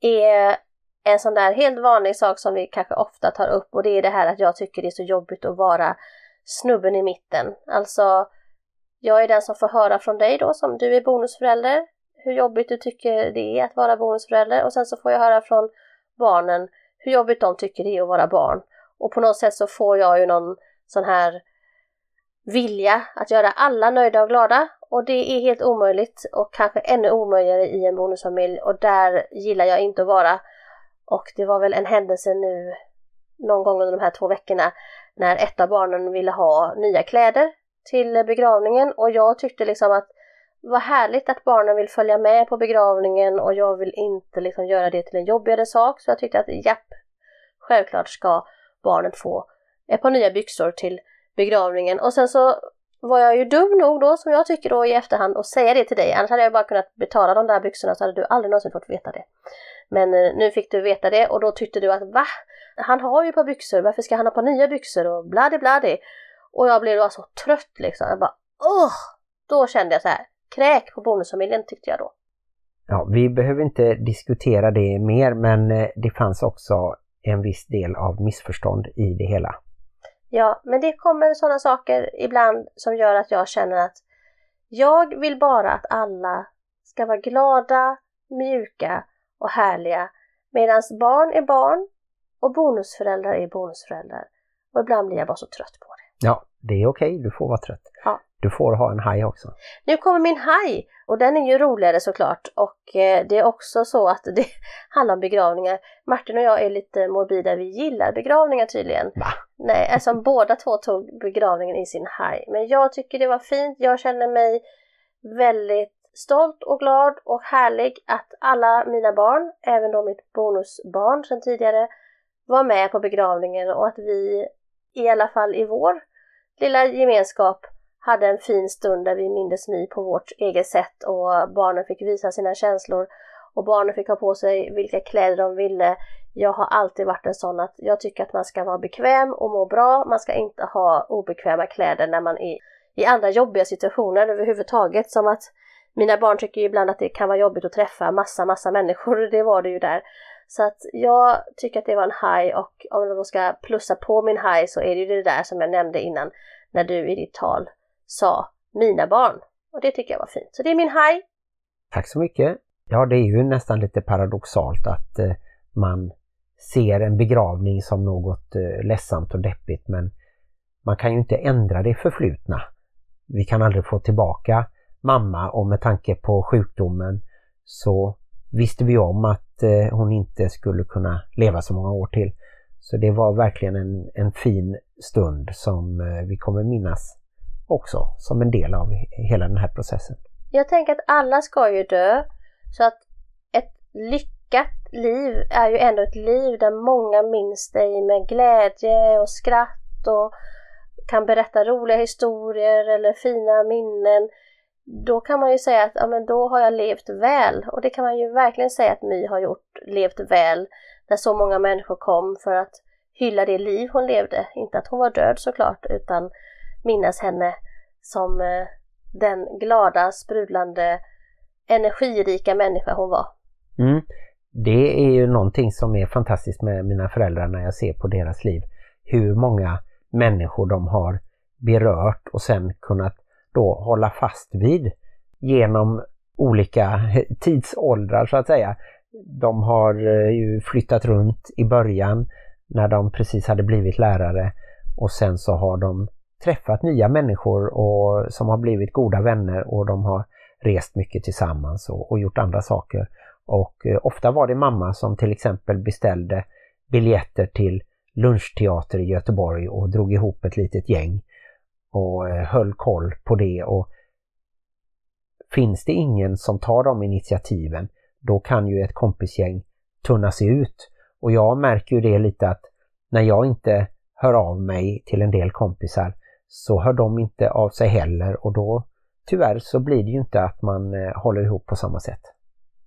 är en sån där helt vanlig sak som vi kanske ofta tar upp och det är det här att jag tycker det är så jobbigt att vara snubben i mitten. Alltså, jag är den som får höra från dig då som du är bonusförälder, hur jobbigt du tycker det är att vara bonusförälder och sen så får jag höra från barnen hur jobbigt de tycker det är att vara barn. Och på något sätt så får jag ju någon sån här vilja att göra alla nöjda och glada och det är helt omöjligt och kanske ännu omöjligare i en bonusfamilj och där gillar jag inte att vara. Och det var väl en händelse nu någon gång under de här två veckorna när ett av barnen ville ha nya kläder till begravningen och jag tyckte liksom att vad härligt att barnen vill följa med på begravningen och jag vill inte liksom göra det till en jobbigare sak så jag tyckte att japp, självklart ska barnet få ett par nya byxor till begravningen och sen så var jag ju dum nog då som jag tycker då i efterhand att säga det till dig annars hade jag bara kunnat betala de där byxorna så hade du aldrig någonsin fått veta det. Men eh, nu fick du veta det och då tyckte du att va? Han har ju ett par byxor, varför ska han ha ett par nya byxor och bladi bladi. Och jag blev då så trött liksom. Jag bara åh! Då kände jag så här, kräk på bonusfamiljen tyckte jag då. Ja, vi behöver inte diskutera det mer men eh, det fanns också en viss del av missförstånd i det hela. Ja, men det kommer sådana saker ibland som gör att jag känner att jag vill bara att alla ska vara glada, mjuka och härliga medan barn är barn och bonusföräldrar är bonusföräldrar. Och ibland blir jag bara så trött på det. Ja, det är okej, du får vara trött. Du får ha en haj också. Nu kommer min haj och den är ju roligare såklart och eh, det är också så att det handlar om begravningar. Martin och jag är lite morbida, vi gillar begravningar tydligen. Va? Nej, alltså båda två tog begravningen i sin haj. Men jag tycker det var fint, jag känner mig väldigt stolt och glad och härlig att alla mina barn, även då mitt bonusbarn sedan tidigare, var med på begravningen och att vi i alla fall i vår lilla gemenskap hade en fin stund där vi mindes My på vårt eget sätt och barnen fick visa sina känslor och barnen fick ha på sig vilka kläder de ville. Jag har alltid varit en sån att jag tycker att man ska vara bekväm och må bra. Man ska inte ha obekväma kläder när man är i andra jobbiga situationer överhuvudtaget. Som att mina barn tycker ju ibland att det kan vara jobbigt att träffa massa, massa människor. Det var det ju där. Så att jag tycker att det var en high och om jag då ska plussa på min high så är det ju det där som jag nämnde innan när du i ditt tal sa mina barn. Och det tycker jag var fint. Så det är min haj. Tack så mycket. Ja, det är ju nästan lite paradoxalt att eh, man ser en begravning som något eh, ledsamt och deppigt men man kan ju inte ändra det förflutna. Vi kan aldrig få tillbaka mamma och med tanke på sjukdomen så visste vi om att eh, hon inte skulle kunna leva så många år till. Så det var verkligen en, en fin stund som eh, vi kommer minnas också som en del av hela den här processen. Jag tänker att alla ska ju dö. Så att ett lyckat liv är ju ändå ett liv där många minns dig med glädje och skratt och kan berätta roliga historier eller fina minnen. Då kan man ju säga att ja, men då har jag levt väl och det kan man ju verkligen säga att My har gjort, levt väl när så många människor kom för att hylla det liv hon levde. Inte att hon var död såklart utan minnas henne som eh, den glada, sprudlande, energirika människa hon var. Mm. Det är ju någonting som är fantastiskt med mina föräldrar när jag ser på deras liv. Hur många människor de har berört och sen kunnat då hålla fast vid genom olika tidsåldrar så att säga. De har eh, ju flyttat runt i början när de precis hade blivit lärare och sen så har de träffat nya människor och, som har blivit goda vänner och de har rest mycket tillsammans och, och gjort andra saker. Och eh, ofta var det mamma som till exempel beställde biljetter till lunchteater i Göteborg och drog ihop ett litet gäng. och eh, höll koll på det och finns det ingen som tar de initiativen då kan ju ett kompisgäng tunna sig ut. Och jag märker ju det lite att när jag inte hör av mig till en del kompisar så hör de inte av sig heller och då tyvärr så blir det ju inte att man eh, håller ihop på samma sätt.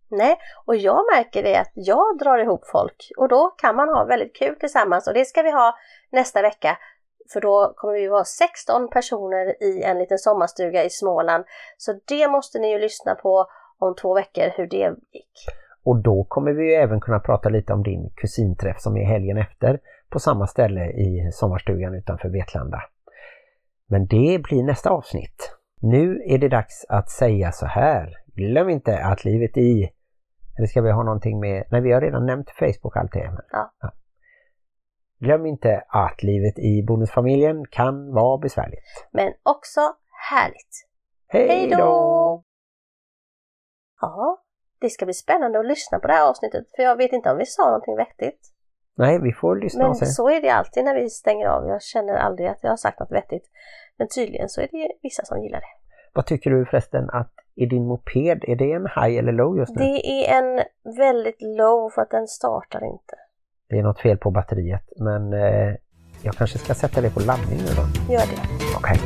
Nej, och jag märker det att jag drar ihop folk och då kan man ha väldigt kul tillsammans och det ska vi ha nästa vecka. För då kommer vi vara 16 personer i en liten sommarstuga i Småland. Så det måste ni ju lyssna på om två veckor hur det gick. Och då kommer vi ju även kunna prata lite om din kusinträff som är helgen efter på samma ställe i sommarstugan utanför Vetlanda. Men det blir nästa avsnitt. Nu är det dags att säga så här. Glöm inte att livet i... Eller ska vi ha någonting med... Nej, vi har redan nämnt Facebook allt det. Ja. ja. Glöm inte att livet i bonusfamiljen kan vara besvärligt. Men också härligt. Hej då! Ja, det ska bli spännande att lyssna på det här avsnittet för jag vet inte om vi sa någonting vettigt. Nej, vi får lyssna Men och se. så är det alltid när vi stänger av. Jag känner aldrig att jag har sagt något vettigt. Men tydligen så är det vissa som gillar det. Vad tycker du förresten att i din moped, är det en high eller low just nu? Det är en väldigt low för att den startar inte. Det är något fel på batteriet men eh, jag kanske ska sätta det på laddning nu då. Gör det. Okej.